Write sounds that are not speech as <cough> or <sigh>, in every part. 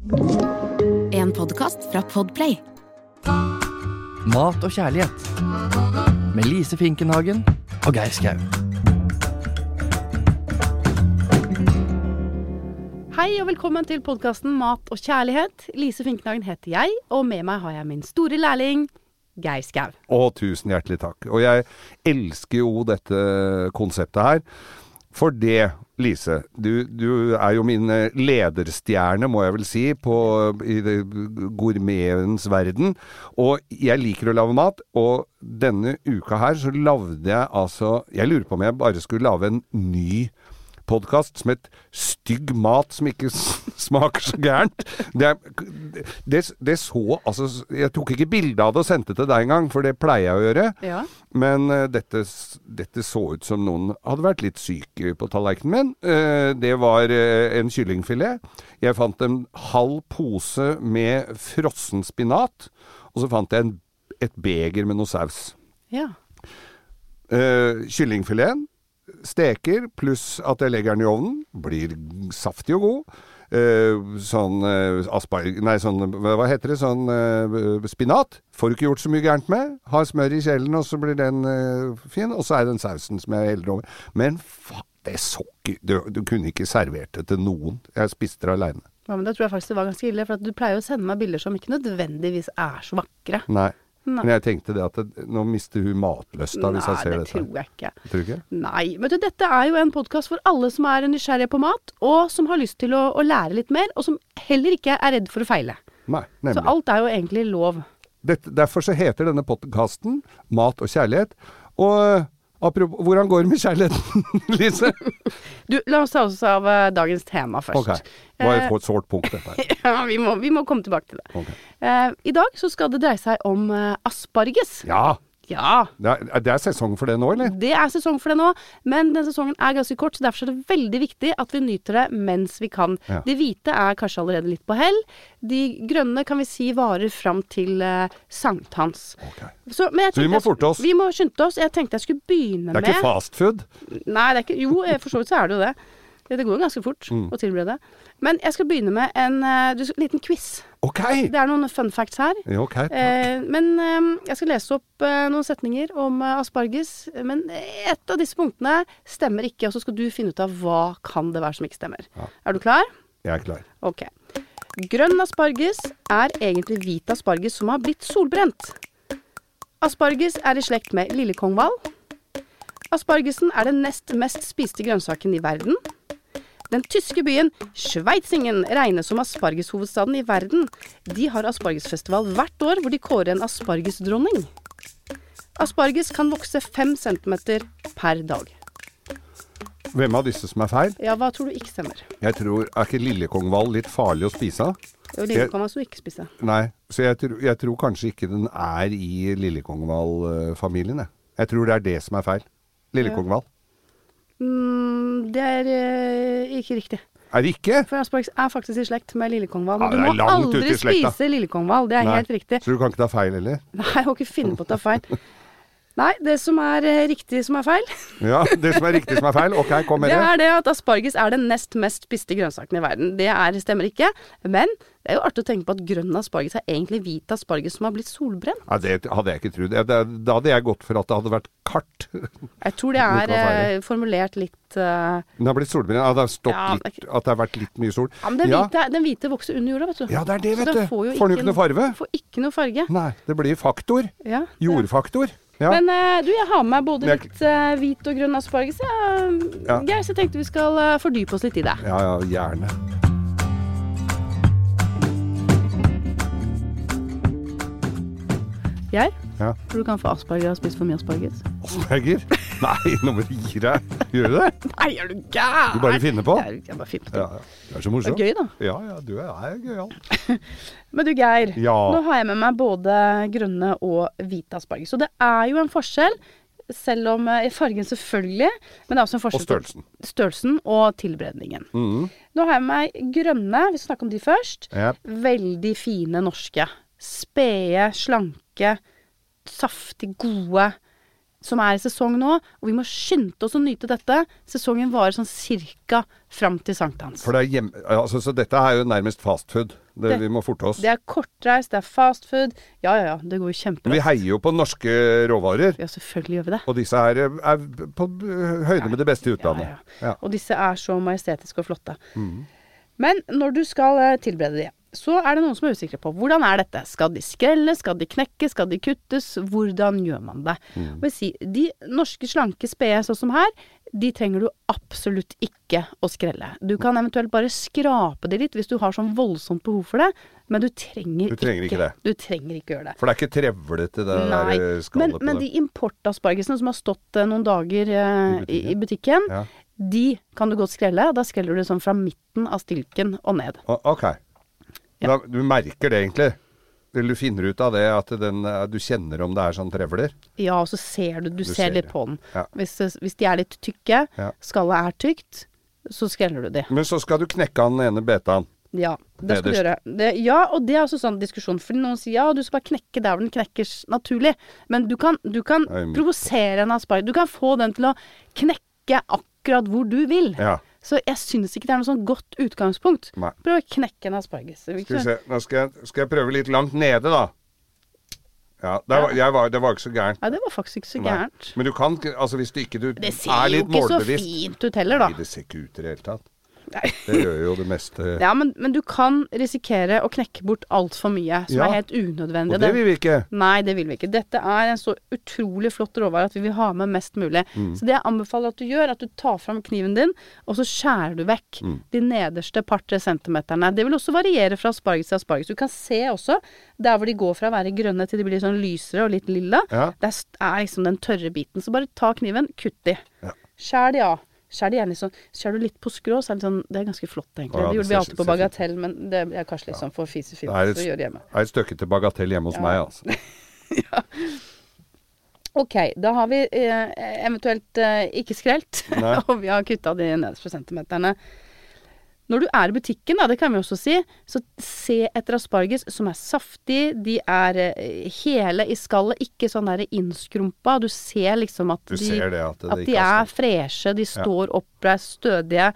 En podkast fra Podplay. Mat og kjærlighet. Med Lise Finkenhagen og Geir Skau. Hei og velkommen til podkasten Mat og kjærlighet. Lise Finkenhagen heter jeg, og med meg har jeg min store lærling Geir Skau. Å, tusen hjertelig takk. Og jeg elsker jo dette konseptet her. For det, Lise, du, du er jo min eh, lederstjerne, må jeg vel si, på, i gourmetens verden. Og jeg liker å lage mat, og denne uka her så lagde jeg altså Jeg lurer på om jeg bare skulle lage en ny podkast som het 'Stygg mat som ikke smaker så gærent'. Det, det, det så Altså, jeg tok ikke bilde av det og sendte til deg engang, for det pleier jeg å gjøre. Ja. Men uh, dette, dette så ut som noen hadde vært litt syke på tallerkenen min. Uh, det var uh, en kyllingfilet. Jeg fant en halv pose med frossen spinat. Og så fant jeg en, et beger med noe saus. ja. Uh, kyllingfileten steker, pluss at jeg legger den i ovnen. Blir saftig og god. Eh, sånn uh, asparg... Nei, sånn hva heter det? Sånn eh, spinat. Får du ikke gjort så mye gærent med. Har smør i kjelen, og så blir den eh, fin. Og så er den sausen som jeg heller over. Men faen, det så ikke du, du kunne ikke servert det til noen. Jeg spiste det aleine. ja, men da tror jeg faktisk det var ganske ille, for at du pleier jo å sende meg bilder som ikke nødvendigvis er så vakre. Nei. Nei. Men jeg tenkte det at det, nå mister hun matlysta hvis jeg ser det dette. tror jeg ikke. Tror du ikke? Nei. Vet du, dette er jo en podkast for alle som er nysgjerrige på mat, og som har lyst til å, å lære litt mer, og som heller ikke er redd for å feile. Nei, nemlig. Så alt er jo egentlig lov. Dette, derfor så heter denne podkasten Mat og kjærlighet. Og apropos Hvordan går det med kjærligheten, <laughs> Lise? Du, la oss ta oss av eh, dagens tema først. Ok. Det var Eh, et sårt punkt, dette her. <laughs> Ja, vi må, vi må komme tilbake til det. Ok. Eh, I dag så skal det dreie seg om eh, asparges. Ja! Ja, Det er, det er sesong for det nå, eller? det er sesong for det nå, men den sesongen er ganske kort, så derfor er det veldig viktig at vi nyter det mens vi kan. Ja. De hvite er kanskje allerede litt på hell. De grønne kan vi si varer fram til uh, sankthans. Okay. Så, Så vi må forte oss. Vi må skynde oss. Jeg tenkte jeg skulle begynne med Det er med ikke fast food. Nei, det er ikke Jo, eh, for så vidt så er det jo det. Det går jo ganske fort Mm. å tilberede. Men jeg skal begynne med en uh, liten quiz. Ok! Det er noen fun facts her. Ja, ok. Eh, men eh, jeg skal lese opp eh, noen setninger om eh, asparges. Men et av disse punktene stemmer ikke, og så skal du finne ut av hva kan det være som ikke stemmer. Er du klar? Jeg er klar. Ok. Grønn asparges er egentlig hvit asparges som har blitt solbrent. Asparges er i slekt med lillekonghval. Aspargesen er den nest mest spiste grønnsaken i verden. Den tyske byen Schweizingen regnes som aspargeshovedstaden i verden. De har aspargesfestival hvert år hvor de kårer en aspargesdronning. Asparges kan vokse fem centimeter per dag. Hvem av disse som er feil? Ja, hva tror du ikke stemmer? Jeg tror, Er ikke lillekongval litt farlig å spise jo lille skal man ikke spise. Nei. Så jeg, tror- jeg tror kanskje ikke den er i lillekongval-familien, jeg. Jeg tror det er det som er feil. Lillekongval. Mm, det er eh, ikke riktig. Er det ikke? For asparges er faktisk i slekt med lillekongval. Ja, det er du må langt aldri slekta. spise lillekongval. Det er Nei. helt riktig. Så du kan ikke ta feil heller? Nei, jeg må ikke finne på å ta feil. <laughs> Nei, det som er eh, riktig som er feil, <laughs> Ja, det som er riktig som er feil. Ok, kom med det det. er det at asparges er den nest mest spiste grønnsaken i verden. Det er, stemmer ikke. Men det er jo artig å tenke på at grønn asparges er egentlig hvit asparges som har blitt solbrent. Ja, det hadde jeg ikke trodd. Da hadde jeg gått for at det hadde vært kart. <laughs> Jeg tror det er eh, formulert litt uh... Den har blitt solbrent. Ja, det har stått Ja, litt At det har vært litt mye sol. Ja, men den Ja. hvite, den hvite vokser under jorda, vet du. Ja, det er det, vet du. Får den jo ikke noe farge? Får ikke noe farge. Nei, det blir faktor. Ja, det- Jordfaktor. Ja. Men uh, du, jeg har med meg både jeg- litt uh, hvit og grønn asparges. Ja. Ja. Geir, så jeg tenkte vi skal uh, fordype oss litt i det. ja, ja, gjerne. Geir, Ja. For du kan få asperger av å spise for mye asparges? Asperger? <laughs> Nei, nå må du gi deg. Gjør du det? Nei, er du gæren? Du bare finner på? Jeg, jeg bare finner på. Ja, ja. Det er så Det er gøy, da. Ja, ja, du er gøyal. <laughs> Men du, Geir. Ja. Nå har jeg med meg både grønne og hvite asparges. Så det er jo en forskjell. Selv om eh, fargen selvfølgelig, men det er også en forskjell. Og størrelsen. størrelsen og tilberedningen. Mhm. Nå har jeg med meg grønne, vi skal snakke om de først. Yep. Veldig fine norske. Spede, slanke, saftig gode. Som er i sesong nå. Og vi må skynde oss å nyte dette. Sesongen varer sånn cirka fram til sankthans. For det er hjem... Altså, så dette er jo nærmest fast food. Det, Det- vi må forte oss. Det er kortreist, det er fast food. Ja ja ja, det går jo Vi heier jo på norske råvarer. Ja, selvfølgelig gjør vi det. Og disse her er på høyde med det beste i utlandet. Ja, Ja. Og disse er så majestetiske og flotte. Mm. Men når du skal eh, tilberede de, så er det noen som er usikre på hvordan er dette. Skal de skrelle, skal de knekke, skal de kuttes? Hvordan gjør man det? Mm. Si, de norske slanke spede sånn som her, de trenger du absolutt ikke å skrelle. Du kan eventuelt bare skrape de litt hvis du har sånn voldsomt behov for det, men du trenger, Du trenger ikke det. Du trenger ikke gjøre det. For det er ikke trevlete, det Nei, der men, på men det. de importaspargesene som har stått eh, noen dager eh, i, i butikken, Ja. de kan du godt skrelle. Da skreller du sånn fra midten av stilken og ned. Å, Ok. Da, du merker det egentlig? Vil du finner ut av det at den, eh, du kjenner om det er sånn trevler? Ja, og så ser du, du, Du ser ser litt det. på den. Ja. Hvis, hvis de er litt tykke, Ja. skallet er tykt, så skreller du de. Men så skal du knekke den ene betaen. Ja, det skal du gjøre. Det, ja, og det er også sånn diskusjon. Fordi noen sier ja, du skal bare knekke der hvor den knekkes naturlig. Men du kan, du kan er provosere en asparges. Du kan få den til å knekke akkurat hvor du vil. Ja. Så jeg syns ikke det er noe sånn godt utgangspunkt. Nei. Prøv å knekke en asparges. Skal vi se. Nå skal jeg, skal jeg prøve litt langt nede, da. Ja, der, var- jeg var, det var ikke så gærent. Nei, det var faktisk ikke så Nei. Men du kan Altså hvis du ikke du Det er ser jo ikke ikke så fint ut heller, da. Nei, det ser ikke ut i det hele tatt. Nei. <laughs> Det gjør jo det meste. Ja, men, men du kan risikere å knekke bort altfor mye, som Ja. er helt unødvendig. Og det vil vi ikke. Nei, det vil vi ikke. Dette er en så utrolig flott råvare at vi vil ha med mest mulig. Mm. Så det jeg anbefaler at du gjør, at du tar fram kniven din, og så skjærer du vekk Mm. de nederste par-tre centimeterne. Det vil også variere fra asparges til asparges. Du kan se også der hvor de går fra å være grønne til de blir sånn lysere og litt lilla. Ja. Det er liksom den tørre biten. Så bare ta kniven, kutt de. Ja. Skjær de av. Skjær det gjerne sånn Skjær du litt på skrå, så er det sånn Det er ganske flott, egentlig. Ja, det gjorde vi alltid på Bagatell, men det er kanskje litt sånn for fisefint er å gjøre hjemme. Det er et stykke til bagatell hjemme hos Ja. meg, altså. <laughs> Ok, da har vi eh, eventuelt eh, ikke skrelt, <laughs> og vi har kutta de nederste centimeterne. Når du er i butikken, da, det kan vi også si, så se etter asparges som er saftig, de er eh, hele i skallet, ikke sånn der innskrumpa. Du ser liksom at de, det at det at de er er freshe, de står oppreist, stødige.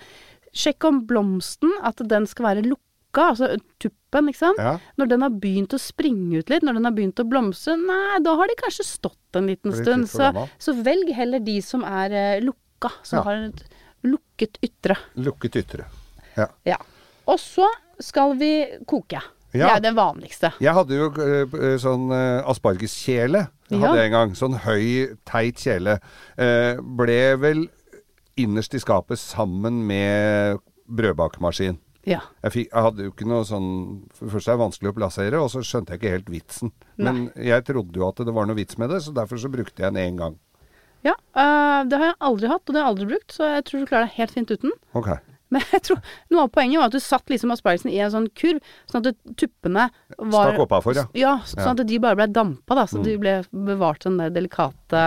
Sjekk om blomsten, at den skal være lukka, altså tuppen, sant. Ja. Når den har begynt å springe ut litt, når den har begynt å blomstre, nei, da har de kanskje stått en liten stund. Så, så velg heller de som er eh, lukka, som Ja. har et lukket ytre. Lukket ytre. Ja. Ja. Og så skal vi koke. Det er det vanligste. Jeg hadde jo eh, sånn eh, aspargeskjele. Hadde jeg en gang. Sånn høy, teit kjele. Eh, ble vel innerst i skapet sammen med brødbakemaskin. Ja. Jeg, fikk, jeg hadde jo ikke noe sånn For det første er det vanskelig å plassere, og så skjønte jeg ikke helt vitsen. Men jeg trodde jo at det var noe vits med det, så derfor så brukte jeg den én gang. ja øh, det har jeg aldri hatt, og det har jeg aldri brukt, så jeg tror du klarer deg helt fint uten. Ok. Men jeg tror noe av poenget var at du satt liksom aspargesen i en sånn kurv, sånn at tuppene var Stakk oppafor, ja. Ja, sånn at de bare ble dampa, da. Så Mm. de ble bevart den der delikate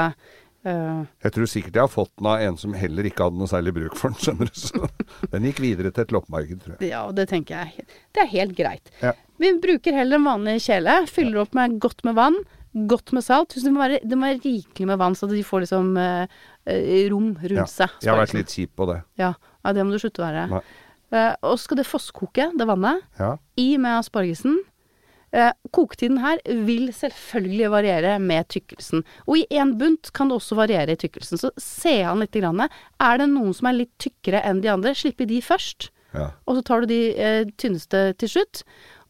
uh... Jeg tror sikkert jeg har fått den av en som heller ikke hadde noe særlig bruk for den, skjønner du. Så den gikk videre til et loppemarked, tror jeg. Ja, det tenker jeg Det er helt greit. Ja. Vi bruker heller en vanlig kjele. Fyller opp med godt med vann. Godt med salt. Det må være, det må være rikelig med vann, så de får liksom eh, eh, rom rundt Ja. seg. Jeg har vært litt kjip på det. Ja. Ja, det må du slutte å være. Eh, og så skal det fosskoke, det vannet. Ja. I med aspargesen. Eh, koketiden her vil selvfølgelig variere med tykkelsen. Og i én bunt kan det også variere i tykkelsen. Så se an litt. Grann. Er det noen som er litt tykkere enn de andre, slipp i de først. ja. Og så tar du de eh, tynneste til slutt.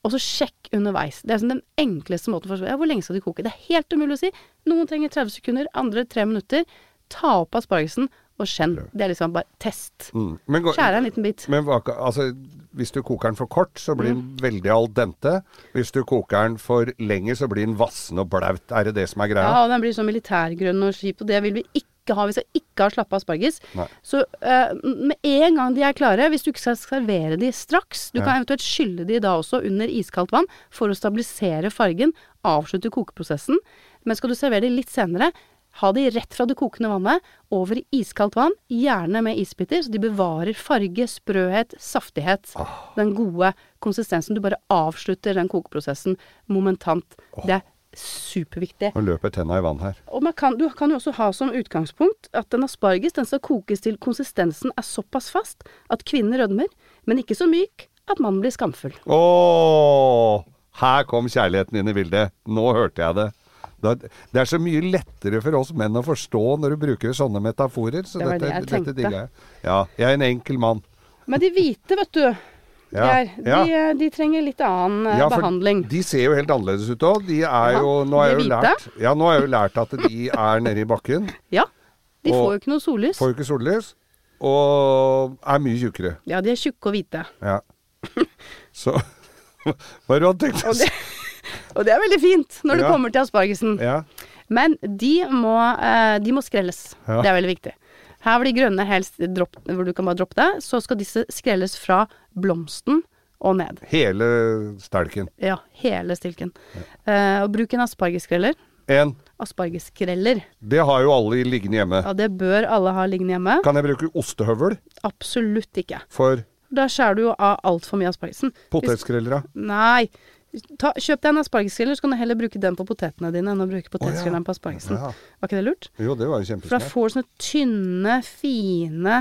Og så sjekk underveis. Det er sånn den enkleste måten å ja, Hvor lenge skal de koke? Det er helt umulig å si. Noen trenger 30 sekunder, andre 3 minutter. Ta opp aspargesen og skjenn. Det er liksom bare test. Mm. Skjære en liten bit. men altså, hvis du koker den for kort, så blir den Mm. veldig al dente. Hvis du koker den for lenge, så blir den vassen og blaut. Er det det som er greia? Ja, og den blir sånn militærgrønn og kjip, og det vil vi ikke ha. Vi skal ikke ha slappe asparges. Nei. Så uh, med en gang de er klare, hvis du ikke skal servere de straks Du Ja. kan eventuelt skylle de da også under iskaldt vann for å stabilisere fargen, avslutte kokeprosessen. Men skal du servere de litt senere, ha de rett fra det kokende vannet over i iskaldt vann, gjerne med isbiter, så de bevarer farge, sprøhet, saftighet. Oh. Den gode konsistensen. Du bare avslutter den kokeprosessen momentant. Det er superviktig. Nå løper tenna i vann her. Og man kan, du kan jo også ha som utgangspunkt at en asparges den skal kokes til konsistensen er såpass fast at kvinnen rødmer, men ikke så myk at mannen blir skamfull. Åh, her kom kjærligheten inn i bildet. Nå hørte jeg det. Det er så mye lettere for oss menn å forstå når du bruker sånne metaforer. Så Det var dette, det jeg tenkte. Dette jeg. Ja, jeg er en enkel mann. Men de hvite, vet du, Ja, ja. de, eh, de trenger litt annen eh, Ja, behandling. De ser jo helt annerledes ut òg. De er jo Nå har jeg jo lært Ja, nå har jeg jo lært at de er nede i bakken. Ja. De får jo ikke noe sollys. Får jo ikke sollys. Og er mye tjukkere. Ja, de er tjukke og hvite. Ja. Så <laughs> Hva er det du hadde tenkt å si? Og det er veldig fint når det Ja. kommer til aspargesen. Ja. Men de må, eh, de må skrelles. Ja. Det er veldig viktig. Her hvor de grønne helst dropp, hvor du kan bare droppe det, så skal disse skrelles fra blomsten og ned. Hele stelken. Ja, hele stilken. Uh, og bruk en aspargeskreller. En. Aspargeskreller. Det har jo alle liggende hjemme. Ja, det bør alle ha liggende hjemme. Kan jeg bruke ostehøvel Absolutt ikke. for Da skjærer du jo av altfor mye aspargesen. Potetskreller, potetskrellere? Nei. Ta, kjøp deg en aspargeskreller, så kan du heller bruke den på potetene dine enn å bruke potetskrelleren på aspargesen. Ja. Var ikke det lurt? Jo, det var jo For da får du sånne tynne, fine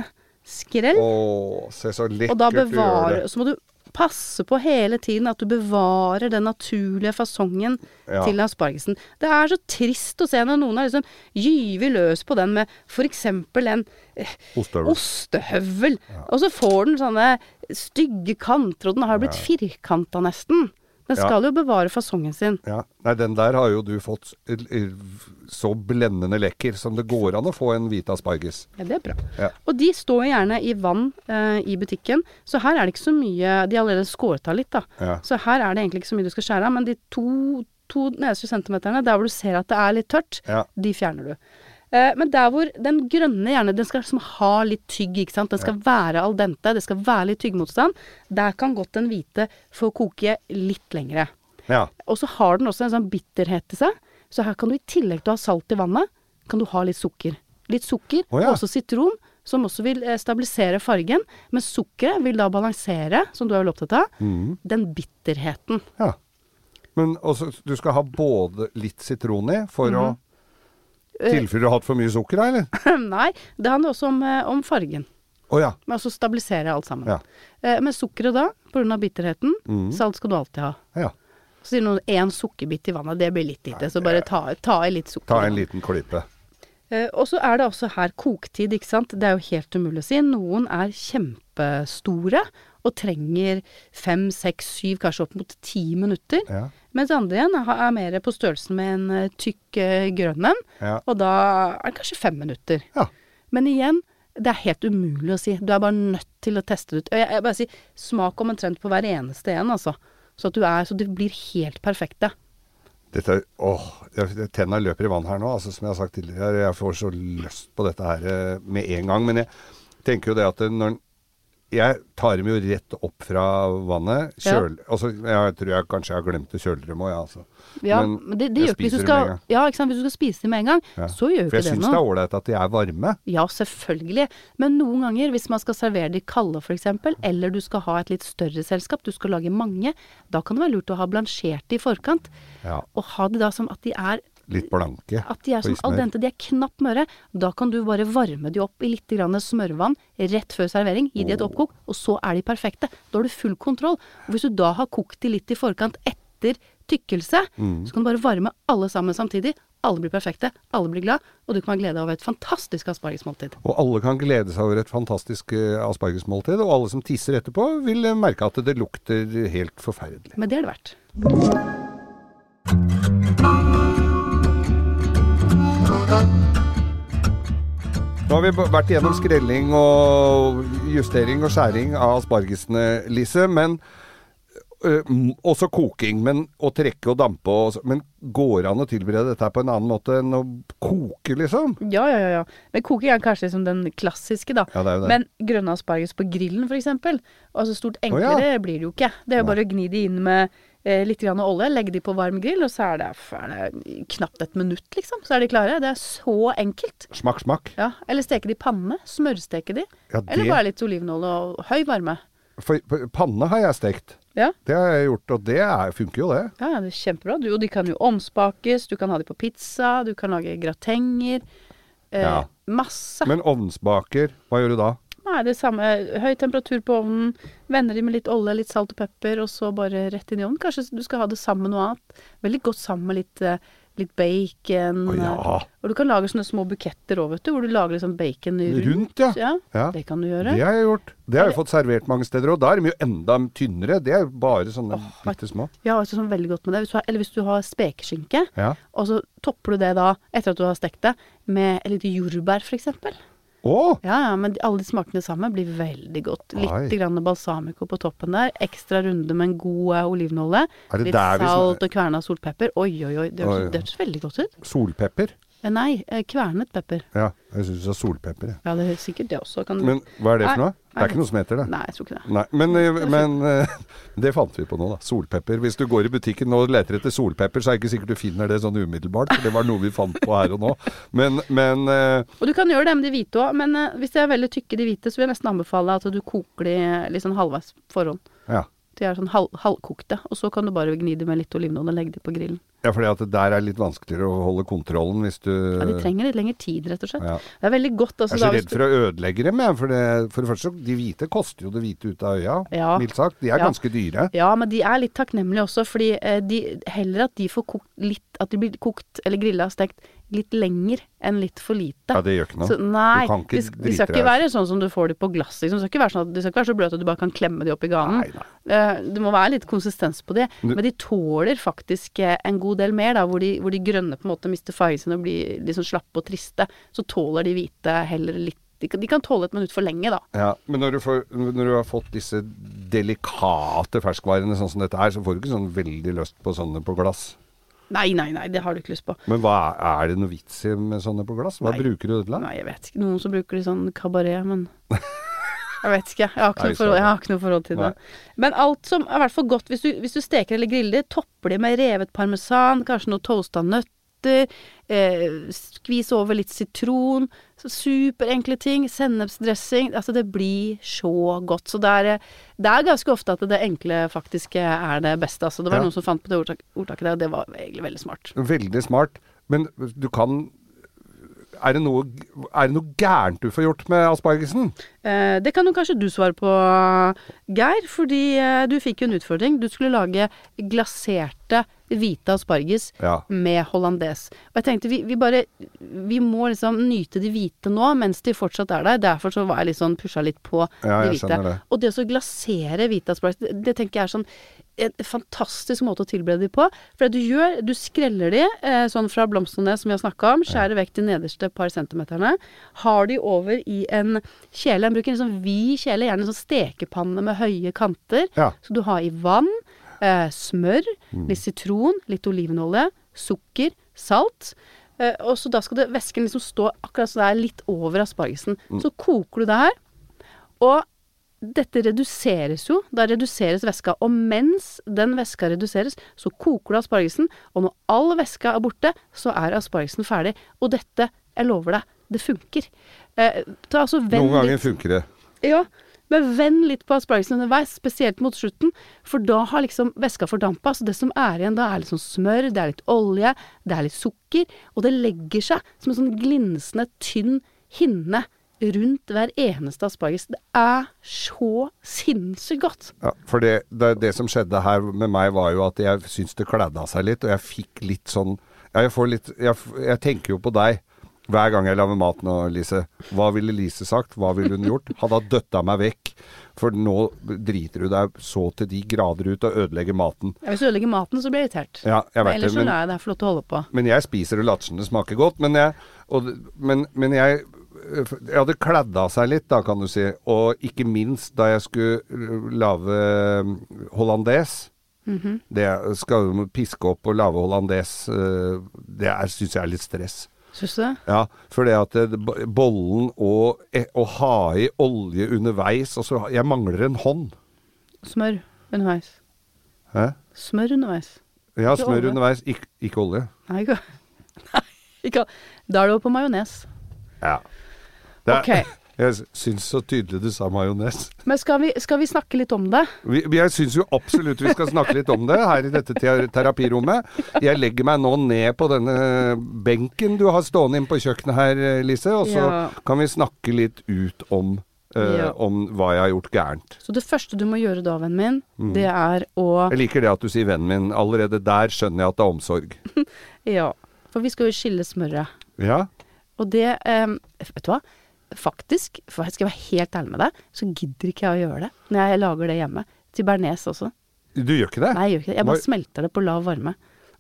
skrell. Å, se så lekkert du gjør det. Så må du passe på hele tiden at du bevarer den naturlige fasongen Ja. til aspargesen. Det er så trist å se når noen har liksom gyver løs på den med f.eks. en Ostehøvel. ostehøvel, og så får den sånne stygge kanter, og den har blitt blitt firkanta nesten. Den Ja. skal jo bevare fasongen sin. Ja. Nei, den der har jo du fått eh, eh, så blendende lekker som det går an å få en hvit asparges. Ja, det er bra. Ja. Og de står jo gjerne i vann eh, i butikken, så her er det ikke så mye De har allerede skåret av litt, da. Ja. Så her er det egentlig ikke så mye du skal skjære av, men de to, to nederste centimeterne, der hvor du ser at det er litt tørt, Ja. de fjerner du. Eh, men der hvor den grønne gjerne, den skal liksom ha litt tygg, ikke sant. Den skal være al dente, det skal være litt tyggemotstand. Der kan godt den hvite få koke litt lengre. ja. Og så har den også en sånn bitterhet til seg. Så her kan du i tillegg til å ha salt i vannet, kan du ha litt sukker. Litt sukker, oh, ja. og også sitron, som også vil eh, stabilisere fargen. Men sukkeret vil da balansere, som du er vel opptatt av, mm. den bitterheten. ja. Men også, du skal ha både litt sitron i for Mhm. å tilfelle du har hatt for mye sukker, da, eller? <laughs> Nei, det handler også om, eh, om fargen. Oh, ja. Men også stabilisere alt sammen. Ja. Eh, men sukkeret da, pga. bitterheten, mm. salt skal du alltid ha. ja. Så sier noen én sukkerbit i vannet, det blir litt lite. Så bare ta, ta i litt sukker. Ta en liten klype. Eh, og så er det også her koketid, ikke sant. Det er jo helt umulig å si. Noen er kjempestore og trenger fem, seks, syv, kanskje opp mot ti minutter. Ja. Mens andre igjen er, er mer på størrelsen med en eh, tykk eh, grønn en. Ja. Og da er det kanskje fem minutter. Ja. Men igjen, det er helt umulig å si. Du er bare nødt til å teste det ut. Jeg, jeg bare sier smak omtrent på hver eneste en, altså. Så at du er, så det blir helt perfekte. Dette, åh, tenna løper i vann her nå, altså, som jeg har sagt tidligere. Jeg får så lyst på dette her eh, med en gang. Men jeg tenker jo det at når Jeg tar dem jo rett opp fra vannet. Ja. Altså, jeg tror jeg kanskje jeg har glemt å kjøle dem òg, jeg, altså. Ja, Men men, det, det jeg Spiser skal, dem med en gang. Ja, ikke sant. Hvis du skal spise dem med en gang, Ja. så gjør jo For jeg ikke det syns noe. det er ålreit at de er varme. Ja, selvfølgelig. Men noen ganger, hvis man skal servere de kalde f.eks., eller du skal ha et litt større selskap, du skal lage mange, da kan det være lurt å ha blansjert de i forkant. Ja. Og ha de da som at de er, Litt blanke. at de er som al dente, de er knapt møre. Da kan du bare varme de opp i litt grann smørvann rett før servering. Gi de et oppkok, og så er de perfekte. Da har du full kontroll. Og hvis du da har kokt de litt i forkant etter tykkelse, Mm. så kan du bare varme alle sammen samtidig. Alle blir perfekte, alle blir glad, og du kan ha glede av et fantastisk aspargesmåltid. Og alle kan glede seg over et fantastisk eh, aspargesmåltid. Og alle som tisser etterpå, vil eh, merke at det lukter helt forferdelig. Men det er det verdt. Nå har vi vært igjennom skrelling og justering og skjæring av aspargesene, Lise. Men øh, også koking. Men å trekke og dampe og Men går det an å tilberede dette på en annen måte enn å koke, liksom? Ja, ja, ja. ja. Men koking er kanskje liksom den klassiske, da. Ja, det er jo det. Men grønne asparges på grillen, f.eks. Altså stort ja. enklere blir det jo ikke. Det er jo bare å gni de inn med litt grann olje, legge de på varm grill, og så er det, er det knapt et minutt, liksom. Så er de klare. Det er så enkelt. Smak, smak. Ja. Eller steke de i panne. Smørsteke de. Ja, Eller bare litt olivenolje og høy varme. For, for panne har jeg stekt. Ja. Det har jeg gjort, og det er, funker jo, det. Ja, ja, det er kjempebra. Du, og de kan jo omspakes, du kan ha de på pizza, du kan lage gratenger. Eh, Ja. Masse. Men ovnsbaker, hva gjør du da? Er det samme høy temperatur på ovnen, vender de med litt olje, litt salt og pepper, og så bare rett inn i ovnen. Kanskje du skal ha det sammen med noe annet. Veldig godt sammen med litt, eh, litt bacon. Å ja. eh, Og du kan lage sånne små buketter òg, vet du, hvor du lager liksom bacon rundt. Rundt, ja. Ja, Ja. det kan du gjøre. Det har jeg gjort. Det har jeg fått servert mange steder, og da er de jo enda tynnere. Det er jo bare sånne bitte små. Ja, altså sånn veldig godt med det. Hvis har, eller hvis du har spekeskinke, Ja. og så topper du det da, etter at du har stekt det, med et lite jordbær f.eks. Å! Ja, ja, men alle de smakene sammen blir veldig godt. Litt Oi. grann balsamico på toppen der. Ekstra runde med en god eh, olivenolje. Litt vi salt og kverna solpepper. Oi, oi, oi. Det høres veldig godt ut. Solpepper? Eh, Nei, eh, kvernet pepper. Ja, jeg syns du sa solpepper. Ja, det er sikkert det også. Kan Men hva er det for Nei, noe? Det er ikke noe som heter det. Nei, jeg tror ikke det. Nei, men, eh, men <laughs> det fant vi på nå, da. Solpepper. Hvis du går i butikken og leter etter solpepper, så er det ikke sikkert du finner det sånn umiddelbart, for det var noe vi fant på her og nå. Men, men Og du kan gjøre det med de hvite òg, men hvis de er veldig tykke, de hvite, så vil jeg nesten anbefale at du koker de litt sånn halvveis forhånd. ja. De er sånn halv, halvkokte, og så kan du bare gni dem med litt olivenolje og legge dem på grillen. Ja, for det der er litt vanskeligere å holde kontrollen hvis du Ja, De trenger litt lengre tid, rett og slett. Ja. Det er veldig godt. Altså, Jeg er så redd for å ødelegge dem, jeg. For, det, for det første, de hvite koster jo det hvite ut av øya, Ja. mildt sagt. De er Ja. ganske dyre. Ja, men de er litt takknemlige også, fordi eh, de, heller at de får kokt litt At de blir kokt eller grilla og stekt litt lenger enn litt for lite. Ja, det gjør ikke noe. Så, nei, ikke de, de skal ikke være sånn som du får de på glass. Liksom. De, skal ikke være sånn at, de skal ikke være så bløte at du bare kan klemme de opp i ganen. Nei, nei. Eh, det må være litt konsistens på det. Men de tåler faktisk eh, en god del mer, da, hvor de, hvor de grønne på en måte mister fargen sin og blir sånn slappe og triste. Så tåler de hvite heller litt de kan, de kan tåle et minutt for lenge, da. Ja, men når du, får, når du har fått disse delikate ferskvarene sånn som dette her, så får du ikke sånn veldig lyst på sånne på glass. Nei, nei, nei, det har du ikke lyst på. Men hva er, er det noe vits i med sånne på glass? Hva Nei. bruker du det til? Nei, jeg vet ikke. Noen som bruker de sånn kabaret, men <laughs> Jeg vet ikke. Jeg har ikke, Nei, noe, forhold, har ikke noe forhold til det. Men alt som er i hvert fall godt hvis du, hvis du steker eller griller, topper de med revet parmesan, kanskje noe toasta nøtter, eh, skvis over litt sitron. Superenkle ting. Sennepsdressing. Altså, det blir så godt. Så det er, det er ganske ofte at det enkle faktisk er det beste. Altså, det var Ja. noen som fant på det ordtak, ordtaket der, og det var egentlig veldig smart. Veldig smart. Men du kan er det, noe, er det noe gærent du får gjort med aspargesen? Eh, det kan jo kanskje du svare på, Geir. Fordi eh, du fikk jo en utfordring. Du skulle lage glaserte hvite asparges Ja. med hollandes. Og jeg tenkte vi, vi bare Vi må liksom nyte de hvite nå mens de fortsatt er der. Derfor så var jeg litt sånn pusha litt på Ja, de hvite. det. Og det å glasere hvite asparges, det, det tenker jeg er sånn en fantastisk måte å tilberede de på. For det du gjør, du skreller de eh, sånn fra blomstene som vi har snakka om, skjærer vekk de nederste par centimeterne. Har de over i en kjele. En bruker en sånn vid kjele, gjerne en sånn stekepanne med høye kanter. Ja. Så du har i vann, eh, smør, Mm. litt sitron, litt olivenolje, sukker, salt. Eh, og så da skal det, væsken liksom stå akkurat så det er litt over aspargesen. Mm. Så koker du det her. Og dette reduseres jo. Da reduseres væska. Og mens den væska reduseres, så koker du aspargesen. Og når all væska er borte, så er aspargesen ferdig. Og dette, jeg lover deg, det funker. Eh, ta altså Noen ganger litt funker det. ja, men vend litt på aspargesen underveis, spesielt mot slutten, for da har liksom væska fordampa. Så det som er igjen da, er litt sånn smør, det er litt olje, det er litt sukker, og det legger seg som en sånn glinsende, tynn hinne rundt hver eneste asparges. Det er så sinnssykt godt. Ja, for det, det, det som skjedde her med meg, var jo at jeg syns det kledde av seg litt, og jeg fikk litt sånn ja, jeg, får litt, jeg, jeg tenker jo på deg hver gang jeg lager mat nå, Lise. Hva ville Lise sagt? Hva ville hun gjort? Hadde hun døtta meg vekk? For nå driter du deg så til de grader ut og ødelegger maten. Ja, hvis du ødelegger maten, så blir jeg irritert. Ja, jeg vet ellers det, så men- lar jeg deg få lov til å holde på. Men jeg spiser og latsjene det smaker godt. Men jeg, og, men, men jeg, jeg hadde kledd av seg litt, da, kan du si. Og ikke minst da jeg skulle øh, lage øh, hollandes. Mhm. Det skal jo piske opp og lage hollandes. øh, Det syns jeg er litt stress. Syns du det? Ja, for det at bollen og eh, å ha i olje underveis altså, Jeg mangler en hånd. Smør underveis. Hæ? Smør underveis. Ja, Ikke smør olje. underveis, ikke, ikke olje. Nei, ikke <laughs> Nei, ikke Da er det jo på majones. Ja. Er, okay. <laughs> Jeg syns så tydelig du sa majones. Men skal vi, skal vi snakke litt om det? Vi, vi- jeg syns jo absolutt vi skal snakke litt om det her i dette terapirommet. Jeg legger meg nå ned på denne benken du har stående inne på kjøkkenet her, Lise, og så Ja. kan vi snakke litt ut om uh, Ja. om hva jeg har gjort gærent. Så det første du må gjøre da, vennen min, Mm. det er å Jeg liker det at du sier vennen min. Allerede der skjønner jeg at det er omsorg. <laughs> Ja. For vi skal jo skille smøret. Ja, Og det um, Vet du hva? Faktisk, for jeg skal være helt ærlig med deg, så gidder ikke jeg å gjøre det når jeg lager det hjemme. Til bearnés også. du gjør ikke det? Nei, jeg gjør ikke det. Jeg bare Hva- smelter det på lav varme.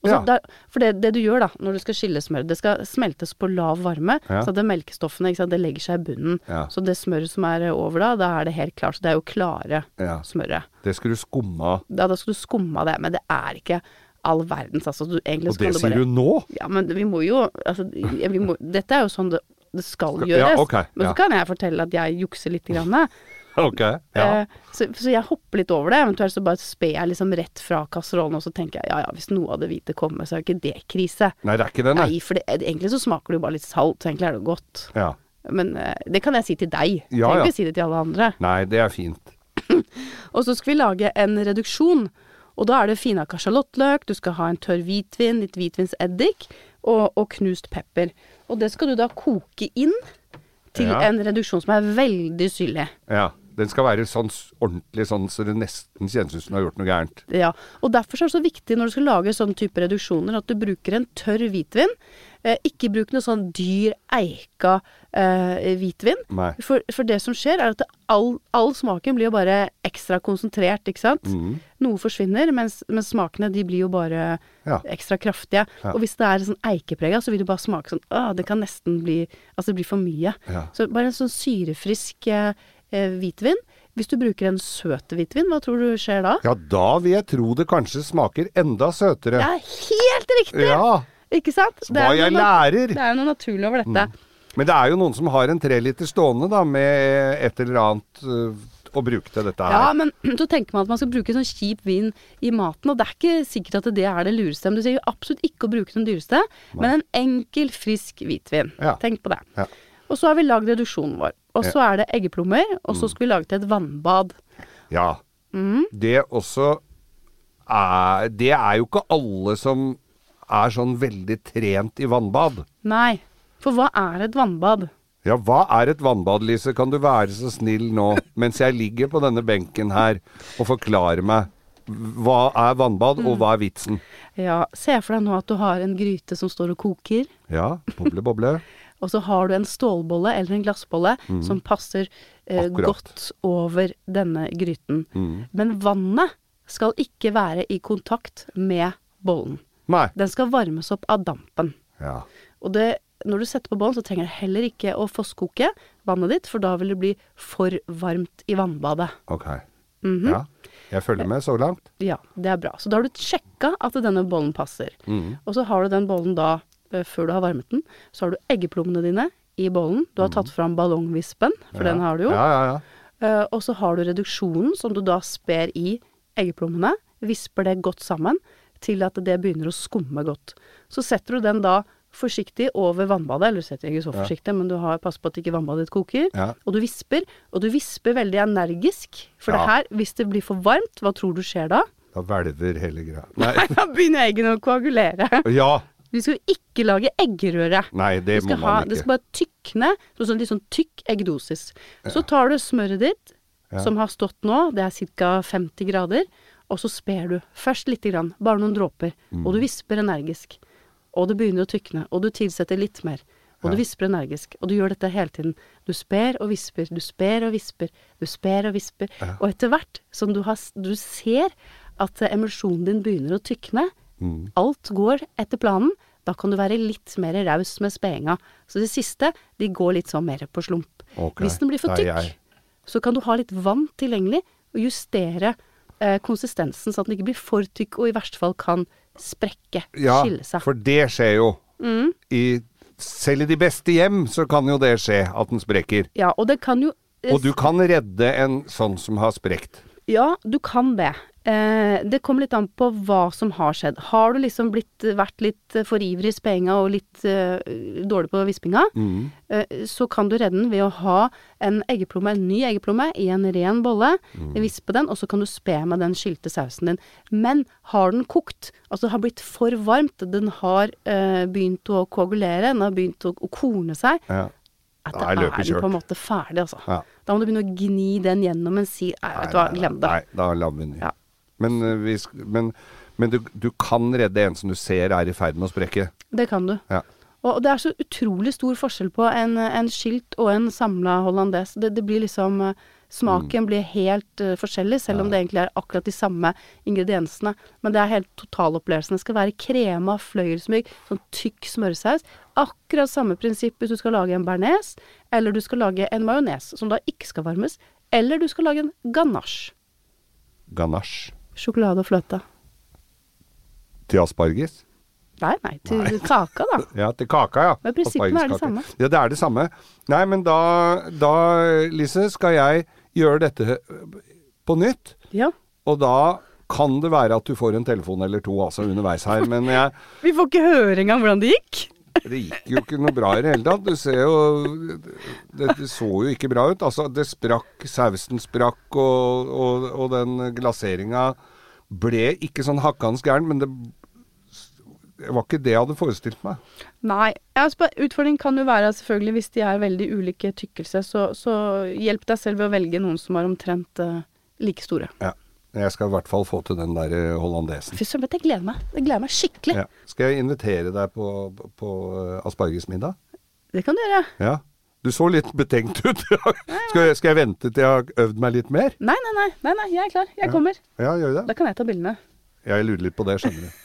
Ja. der, for det, det du gjør da, når du skal skille smør, det skal smeltes på lav varme, Ja. så at det melkestoffene ikke sant, det legger seg i bunnen. Ja. Så det smøret som er over da, da er det helt klart. Så det er jo klare smøret. Det skulle du skumme av. Ja, da skal du skumme av det, men det er ikke all verdens, altså. Du, egentlig Og det du bare sier du nå? Ja, men vi må jo altså, vi må, Dette er jo sånn det, det skal gjøres. ja, ok, men ja. så kan jeg fortelle at jeg jukser litt. Grann, <laughs> okay, Ja. Eh, så, så jeg hopper litt over det. Eventuelt så bare sper jeg liksom rett fra kasserollen, og så tenker jeg ja ja, hvis noe av det hvite kommer, så er jo ikke det krise. Nei, det er ikke det, nei. Nei, for det, egentlig så smaker det jo bare litt salt, så egentlig er det jo godt. Ja. Men eh, det kan jeg si til deg. Ja, trenger ikke si det til alle andre. Nei, det er fint. <clears throat> Og så skal vi lage en reduksjon. Og da er det finhakka sjalottløk, du skal ha en tørr hvitvin, litt hvitvinseddik og, og knust pepper. Og det skal du da koke inn til Ja. en reduksjon som er veldig syrlig. Ja. Den skal være sånn ordentlig sånn så det nesten kjennes ut som du har gjort noe gærent. Ja, og derfor er det så viktig når du skal lage sånn type reduksjoner, at du bruker en tørr hvitvin. Eh, ikke bruk noe sånn dyr, eika eh, hvitvin. For, for det som skjer, er at all, all smaken blir jo bare ekstra konsentrert, ikke sant. Mm. Noe forsvinner, mens, mens smakene de blir jo bare Ja. ekstra kraftige. Ja. Og hvis det er sånn eikeprega, så vil det bare smake sånn Åh, det kan nesten bli Altså det blir for mye. Ja. Så bare en sånn syrefrisk eh, hvitvin. Hvis du bruker en søt hvitvin, hva tror du skjer da? Ja, da vil jeg tro det kanskje smaker enda søtere. Det er helt riktig! Ja. Ikke sant? Det Hva er jeg lærer! Det er noe naturlig over dette. Men det er jo noen som har en treliter stående da, med et eller annet øh, å bruke til dette her. Ja, men <clears throat> så tenker man at man skal bruke sånn kjip vin i maten, og det er ikke sikkert at det er det lureste. Men du sier jo absolutt ikke å bruke den dyreste, men en enkel, frisk hvitvin. Ja. Tenk på det. Ja. Og så har vi lagd reduksjonen vår. Og så er det eggeplommer, og Mm. så skal vi lage til et vannbad. Ja. Mm. Det også er Det er jo ikke alle som er sånn veldig trent i vannbad. Nei, for hva er et vannbad? Ja, hva er et vannbad, Lise? Kan du være så snill nå, <laughs> mens jeg ligger på denne benken her, og forklare meg hva er vannbad, Mm. og hva er vitsen? Ja, se for deg nå at du har en gryte som står og koker. Ja, boble, boble. <laughs> Og så har du en stålbolle eller en glassbolle som passer eh, Mm. Godt over denne gryten. Mm. Men vannet skal ikke være i kontakt med bollen. Nei. Den skal varmes opp av dampen. Ja. Og det, når du setter på bollen, så trenger det heller ikke å fosskoke vannet ditt, for da vil det bli for varmt i vannbadet. Ok. Mhm. Ja. Jeg følger med så langt. Ja, det er bra. Så da har du sjekka at denne bollen passer. Mm. Og så har du den bollen da, før du har varmet den, så har du eggeplommene dine i bollen. Du har tatt fram ballongvispen, for den har du jo. Ja, ja, ja. Eh, og så har du reduksjonen, som du da sper i eggeplommene. Visper det godt sammen til at det begynner å skumme godt. Så setter du den da forsiktig over vannbadet, eller du setter ikke så forsiktig, men du har pass på at ikke vannbadet ditt koker. Ja. Og du visper, og du visper veldig energisk. For Ja. det her, hvis det blir for varmt, hva tror du skjer da? Da hvelver hele greia. <laughs> Nei. Da begynner eggene å koagulere. Ja. Vi skal jo ikke lage eggerøre. Nei, det må man ha, man det ikke. skal bare tykne, sånn, litt sånn tykk eggdosis. Så tar du smøret ditt, Ja. som har stått nå, det er ca. 50 grader, og så sper du. Først lite grann, bare noen dråper. Mm. Og du visper energisk. Og det begynner å tykne, og du tilsetter litt mer. Og du visper energisk. Og du gjør dette hele tiden. Du sper og visper, du sper og visper, du sper og visper. Og etter hvert som du, har, du ser at eh, emulsjonen din begynner å tykne, Mm. alt går etter planen, da kan du være litt mer raus med spedinga. Så det siste, de går litt sånn mer på slump. Okay, Hvis den blir for tykk, så kan du ha litt vann tilgjengelig, og justere eh, konsistensen sånn at den ikke blir for tykk, og i verste fall kan sprekke, Ja, skille seg. Ja, for det skjer jo. I, selv i de beste hjem så kan jo det skje at den sprekker. Ja, og det kan jo eh, Og du kan redde en sånn som har sprekt. Ja, du kan det. Eh, det kommer litt an på hva som har skjedd. Har du liksom blitt, vært litt for ivrig i spedinga og litt eh, dårlig på vispinga, Mm. eh, så kan du redde den ved å ha en eggeplomme, en ny eggeplomme, i en ren bolle. Mm. Vispe den, og så kan du spe med den skylte sausen din. Men har den kokt, altså har blitt for varmt, den har eh, begynt å koagulere, den har begynt å, å korne seg, Ja. at Da er den på en måte ferdig, altså. Ja. Da må du begynne å gni den gjennom en sil. Nei, vet du hva, glem det. Nei, da lar vi den. Ja. Men, eh, vi men, men du, du kan redde en som du ser er i ferd med å sprekke. Det kan du. Ja. Og det er så utrolig stor forskjell på en, en skilt og en samla hollandes. Det, det blir liksom Smaken Smaken blir helt uh, forskjellig, selv om det egentlig er akkurat de samme ingrediensene. Men det er helt totalopplevelsen. Det skal være krema, fløyelsmyk, sånn tykk smørsaus. Akkurat samme prinsipp hvis du skal lage en bearnés, eller du skal lage en majones, som da ikke skal varmes. Eller du skal lage en ganache. Ganache Sjokolade og fløte. til asparges. Nei, nei, til kaka, da. <laughs> Ja, til kaka, ja. Men prinsippene er det samme. Ja, det er det samme. Nei, men da, da, Lise, skal jeg gjøre dette på nytt. Ja. Og da kan det være at du får en telefon eller to altså underveis her. Men jeg, <laughs> Vi får ikke høre engang hvordan det gikk. Det gikk jo ikke noe bra i det hele tatt. Du ser jo Det, så jo ikke bra ut. Altså, det sprakk, sausen sprakk, og, og, og den glaseringa ble ikke sånn hakkans gæren, men det, det var ikke det jeg hadde forestilt meg. Nei. Altså, utfordringen kan jo være selvfølgelig hvis de er veldig ulike tykkelse, så, så hjelp deg selv ved å velge noen som er omtrent uh, like store. Ja. Jeg skal i hvert fall få til den der eh, hollandesen. Fy søren, jeg gleder meg. Jeg gleder meg skikkelig. Ja. Skal jeg invitere deg på, på eh, aspargesmiddag? Det kan du gjøre. Ja. Du så litt betenkt ut. <laughs> skal, jeg, skal jeg vente til jeg har øvd meg litt mer? Nei, nei, nei, nei, nei jeg er klar. Jeg kommer. Ja, gjør det. Da kan jeg ta bildene. Jeg lurer litt på det, skjønner du.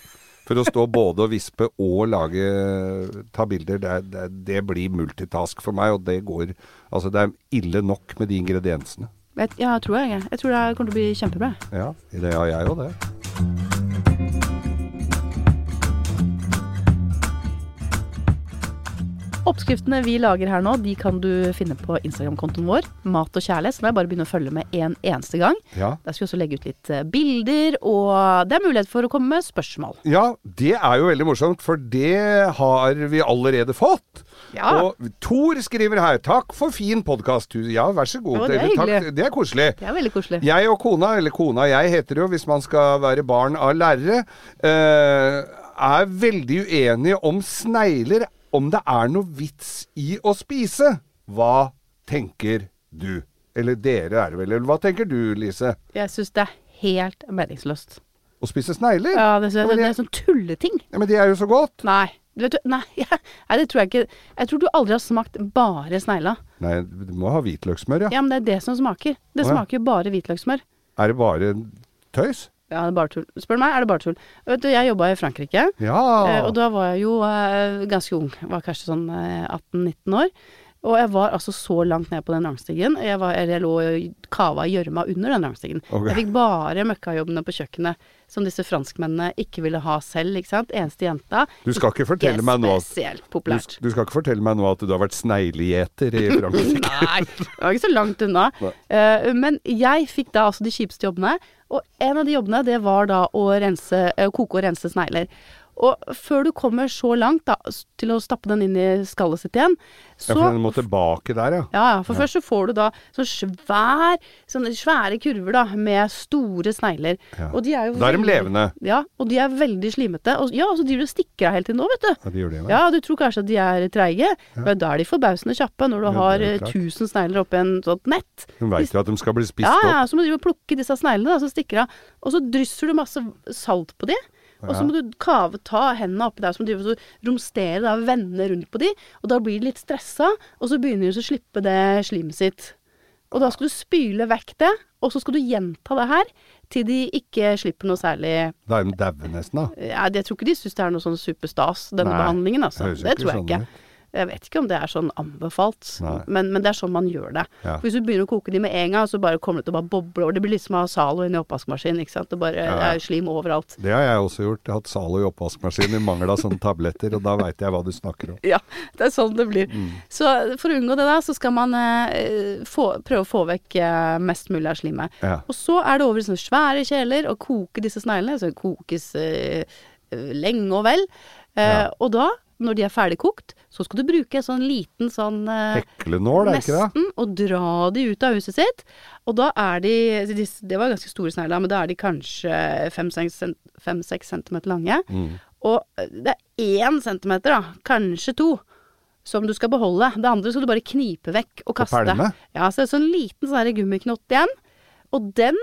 For å stå både og vispe og lage, ta bilder, det, det, det blir multitask for meg, og det går Altså, det er ille nok med de ingrediensene. Jeg, ja, tror jeg. Jeg tror det kommer til å bli kjempebra. Ja, det har jeg òg, det. Oppskriftene vi lager her nå, de kan du finne på Instagram-kontoen vår, Mat og kjærlighet. Så må er bare begynne å følge med en eneste gang. Ja. Der skal vi også legge ut litt eh, bilder, og det er mulighet for å komme med spørsmål. ja, det er jo veldig morsomt, for det har vi allerede fått. Ja. Og Tor skriver her 'Takk for fin podkast'. Ja, vær så god. Ja, det er takk, det er koselig. Det er veldig koselig. Jeg og kona, eller kona og jeg heter det jo hvis man skal være barn av lærere, eh, er veldig uenige om snegler, om det er noe vits i å spise. Hva tenker du? Eller dere er det vel, eller hva tenker du, Lise? Jeg syns det er helt meningsløst. Å spise snegler? Ja, det, Ja, det, det er sånn tulleting. Ja, men det er jo så godt. Nei. Vet, du- nei, <laughs> nei, det tror jeg ikke. Jeg tror du aldri har smakt bare snegla. Nei, du må ha hvitløkssmør, ja. Ja, men det er det som smaker. Det Å, ja. smaker jo bare hvitløkssmør. Er det bare tøys? Ja, det er bare tull. Spør meg, er det bare tull. Vet du, jeg jobba i Frankrike, Ja. eh, og da var jeg jo eh, ganske ung. Var kanskje sånn eh, 18-19 år. Og jeg var altså så langt ned på den rangstigen. Jeg, var, jeg lå og kava i gjørma under den rangstigen. Okay. Jeg fikk bare møkkajobbene på kjøkkenet som disse franskmennene ikke ville ha selv, ikke sant. Eneste jenta. Du skal ikke fortelle meg nå at du, du skal ikke fortelle meg nå at du har vært sneglegjeter i <laughs> Frankrike? Nei, det var ikke så langt unna. Eh, men jeg fikk da altså de kjipeste jobbene, og en av de jobbene det var da å rense, uh, koke og rense snegler. Og før du kommer så langt da, til å stappe den inn i skallet sitt igjen, Ja, for den må tilbake der, ja. ja, ja, for først så får du da sånn svær, sånne svære kurver da, med store snegler. Ja. Og de er jo Da er de levende. Ja, og de er veldig slimete. Og, ja, og så driver de og stikker av hele tiden nå, vet du. Ja, de gjør det, ja. Ja, du tror kanskje at de er treige, men da er de forbausende kjappe når du Ja, har det er eh, klart. 1000 snegler oppi en sånt nett. Hun veit jo at de skal bli spist Ja, ja, opp. så må du drive og plukke disse sneglene, da, så stikker av. Og så drysser du masse salt på de. Og så må du kave, ta hendene oppi der, så må du drive og så romstere, da, vende rundt på de. Og da blir de litt stressa, og så begynner de å slippe det slimet sitt. Og da skal du spyle vekk det, og så skal du gjenta det her til de ikke slipper noe særlig Da er de daue nesten, da. ja, Jeg tror ikke de syns det er noe sånn superstas, denne Nei, behandlingen, altså. Det tror jeg sånn ikke. ut. Jeg vet ikke om det er sånn anbefalt, men, men det er sånn man gjør det. Ja. Hvis du begynner å koke de med en gang, så bare kommer det til å bare boble over. Det blir litt som å ha Zalo i oppvaskmaskinen, ikke sant. Det bare Ja. er slim overalt. Det har jeg også gjort. Jeg har hatt Zalo i oppvaskmaskinen i mangel av sånne tabletter, og da veit jeg hva du snakker om. Ja, det er sånn det blir. Mm. Så for å unngå det da, så skal man eh, få, prøve å få vekk eh, mest mulig av slimet. Ja. Og så er det over i sånne svære kjeler og koke disse sneglene. Så kokes eh, lenge og vel. Eh. Og da, når de er ferdig kokt, så skal du bruke en sånn liten sånn eh, Heklenål, er ikke det? Nesten. Og dra de ut av huset sitt. Og da er de de- Det var ganske store snegler, men da er de kanskje fem-seks centimeter lange. Mm. Og eh, det er én centimeter, da. Kanskje to. som du skal beholde. Det andre skal du bare knipe vekk og På kaste. pælme? Ja, så er det sånn liten sånn gummiknott igjen. Og den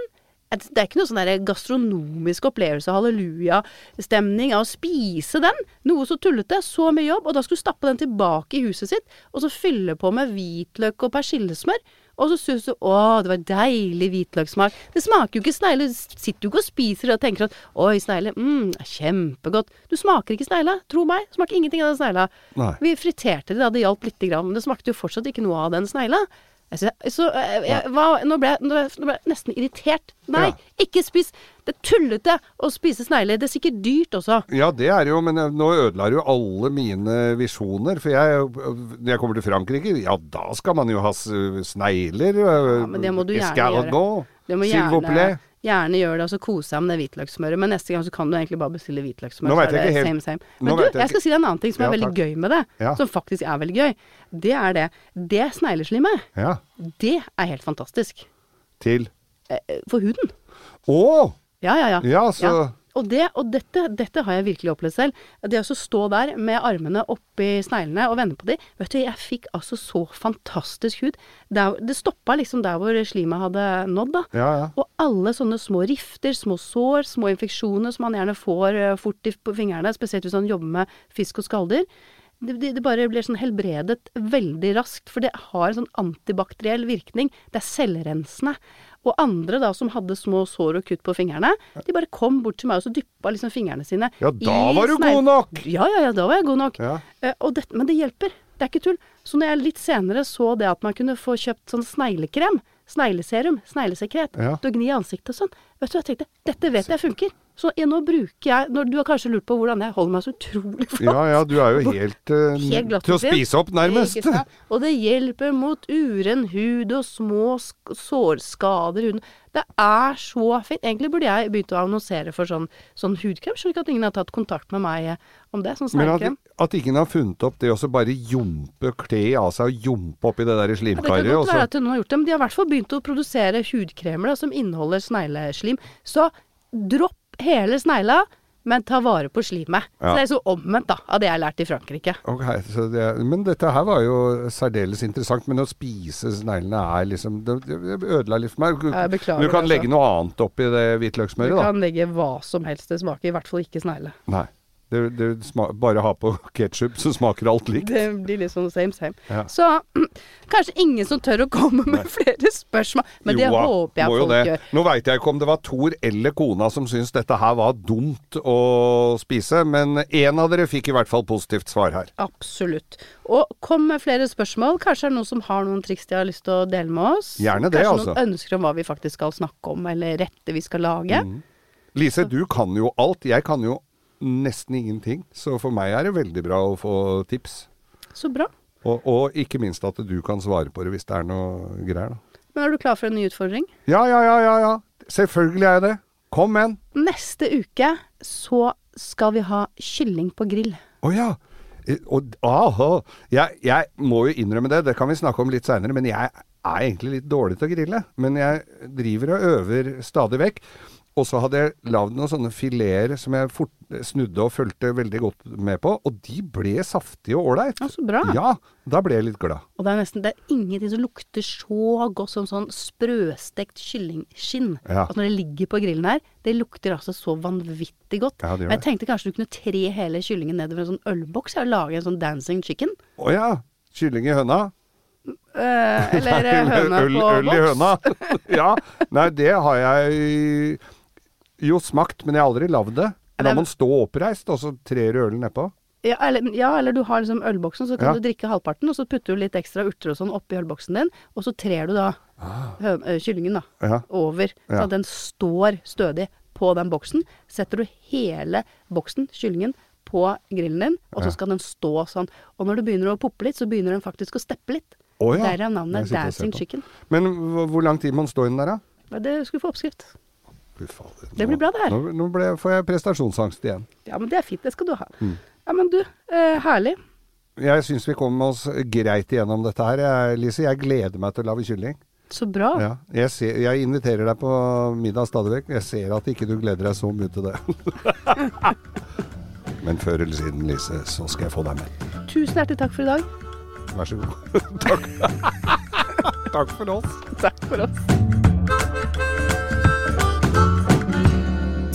Det er ikke noe sånn gastronomisk opplevelse, hallelujastemning av å spise den. Noe så tullete, så mye jobb, og da skulle du stappe den tilbake i huset sitt, og så fylle på med hvitløk og persillesmør. Og så syns du å, det var deilig hvitløkssmak. Det smaker jo ikke snegle. Du sitter jo ikke og spiser og tenker at oi, snegle, mm, kjempegodt. Du smaker ikke snegle. Tro meg, smaker ingenting av den snegla. Vi friterte det da, det hjalp lite grann, men det smakte jo fortsatt ikke noe av den snegla. Jeg Så jeg, jeg, hva, nå, ble jeg, nå ble jeg- nesten irritert. Nei, Ja. ikke spis! Det er tullete å spise snegler. Det er sikkert dyrt også. Ja, det er jo, men eh, nå ødela jo alle mine visjoner. For jeg, når jeg kommer til Frankrike, ja da skal man jo ha snegler. Ja, men det må du gjerne gjøre. Det må gjerne. Gjerne gjør det, og så kose deg med det hvitløkssmøret. Men neste gang så kan du egentlig bare bestille hvitløkssmør. Nå vet jeg ikke helt- Same, same. nå Men du, jeg jeg skal si deg en annen ting som Ja, er veldig takk. gøy med det. Ja. Som faktisk er veldig gøy. Det er det. Det snegleslimet, Ja. det er helt fantastisk. Til Eh, For huden. Å! Ja, ja, ja. Ja, så Og, det, og dette, dette har jeg virkelig opplevd selv. Det å stå der med armene oppi sneglene og vende på de Vet du, jeg fikk altså så fantastisk hud. Der, det stoppa liksom der hvor slimet hadde nådd, da. Ja, ja. Og alle sånne små rifter, små sår, små infeksjoner som man gjerne får eh, fort i, på fingrene, spesielt hvis man jobber med fisk og skalldyr. Det, det, det bare blir sånn helbredet veldig raskt, for det har en sånn antibakteriell virkning. Det er selvrensende. Og andre da som hadde små sår og kutt på fingrene, de bare kom bort til meg og så dyppa liksom fingrene sine Ja, da i var du god nok! Ja, ja, ja, da var jeg god nok. Ja. Uh, det, men det hjelper. Det er ikke tull. Så når jeg litt senere så det at man kunne få kjøpt sånn sneglekrem, snegleserum, sneglesekret, Ja. til å gni i ansiktet og sånn, vet du hva jeg tenkte? Dette vet jeg funker. Så nå bruker jeg når Du har kanskje lurt på hvordan jeg holder meg så utrolig flott. Ja, ja, du er jo helt, uh, Helt til å spise opp, nærmest. Og det hjelper mot uren hud og små sårskader i huden. Det er så fint. Egentlig burde jeg begynt å annonsere for sånn, sånn hudkrem. Skjønner ikke at ingen har tatt kontakt med meg eh, om det. Sånn Men at, at ingen har funnet opp det å bare jompe, kle av seg og jompe oppi det der Ja, det kan slimkaret. godt være at noen har gjort det, men de har i hvert fall begynt å produsere hudkremer da, som inneholder snegleslim. Så dropp hele snegla, men ta vare på slimet. Ja. Så det er så omvendt da, av det jeg har lært i Frankrike. Ok, så det, men dette her var jo særdeles interessant. Men å spise sneglene er liksom Det, det ødela litt for meg. Jeg beklager du kan det, legge altså. noe annet oppi det Du hvitløkssmøret, da. kan legge hva som helst, det smaker i hvert fall ikke snegle. Nei. Det, det bare ha på ketsjup, så smaker alt likt. Det blir litt sånn same same. Ja. Så <clears throat> kanskje ingen som tør å komme med flere spørsmål, men det håper jeg folk det. gjør. Nå veit jeg ikke om det var Thor eller kona som syntes dette her var dumt å spise, men én av dere fikk i hvert fall positivt svar her. Absolutt. Og kom med flere spørsmål. Kanskje er det noen som har noen triks de har lyst til å dele med oss. Gjerne det, Kanskje altså. noen ønsker om hva vi faktisk skal snakke om, eller rette vi skal lage. Mm. Lise, du kan jo alt. Jeg kan jo nesten ingenting. Så for meg er det veldig bra å få tips. Så bra. Og, og ikke minst at du kan svare på det hvis det er noe greier. Da. Men er du klar for en ny utfordring? Ja, ja, ja, ja, ja. Selvfølgelig er jeg det. Kom med. Neste uke så skal vi ha kylling på grill. Å ja. Eh, Og, aha. Jeg, jeg må jo innrømme det, det kan vi snakke om litt seinere, men jeg er egentlig litt dårlig til å grille. Men jeg driver og øver stadig vekk. Og så hadde jeg lagd noen sånne fileter som jeg fort, snudde og fulgte veldig godt med på, og de ble saftige og ålreit. Ja, så bra. Ja, da ble jeg litt glad. Og det er nesten det er ingenting som lukter så godt som sånn sprøstekt kyllingskinn. Ja. Altså når det ligger på grillen her, det lukter altså så vanvittig godt. Ja, det gjør jeg tenkte kanskje du kunne tre hele kyllingen nedover en sånn ølboks og lage en sånn dancing chicken. Å ja. Kylling i høna. Eh, eller <laughs> høne på boks. øl i høna. <laughs> ja. Nei, det har jeg jo smakt, men jeg har aldri lagd det. Da må man stå oppreist, og så trer du ølen nedpå. Ja eller, ja, eller du har liksom ølboksen, så kan Ja. du drikke halvparten, og så putter du litt ekstra urter og sånn oppi ølboksen din, og så trer du da eh, kyllingen da, Ja. over, så den står stødig på den boksen. Setter du hele boksen, kyllingen, på grillen din, og så skal den stå sånn. Og når du begynner å poppe litt, så begynner den faktisk å steppe litt. Oh, ja. Derav navnet Dancing. Chicken. Men hvor, lang tid må den stå inn der, da? Det skulle få oppskrift. Fy fader. Det blir bra, det her. Nå, nå ble, får jeg prestasjonsangst igjen. Ja, men det er fint, det skal du ha. Mm. Ja, men du, eh, herlig. Jeg syns vi kom oss greit igjennom dette her, jeg, Lise. Jeg gleder meg til å lage kylling. Så bra. Ja, jeg, ser, jeg inviterer deg på middag stadig vekk. Jeg ser at ikke du gleder deg så mye til det. <laughs> Men før eller siden, Lise, så skal jeg få deg med. Tusen hjertelig takk for i dag. Vær så god. <laughs> Takk. <laughs> Takk for oss. Takk for oss.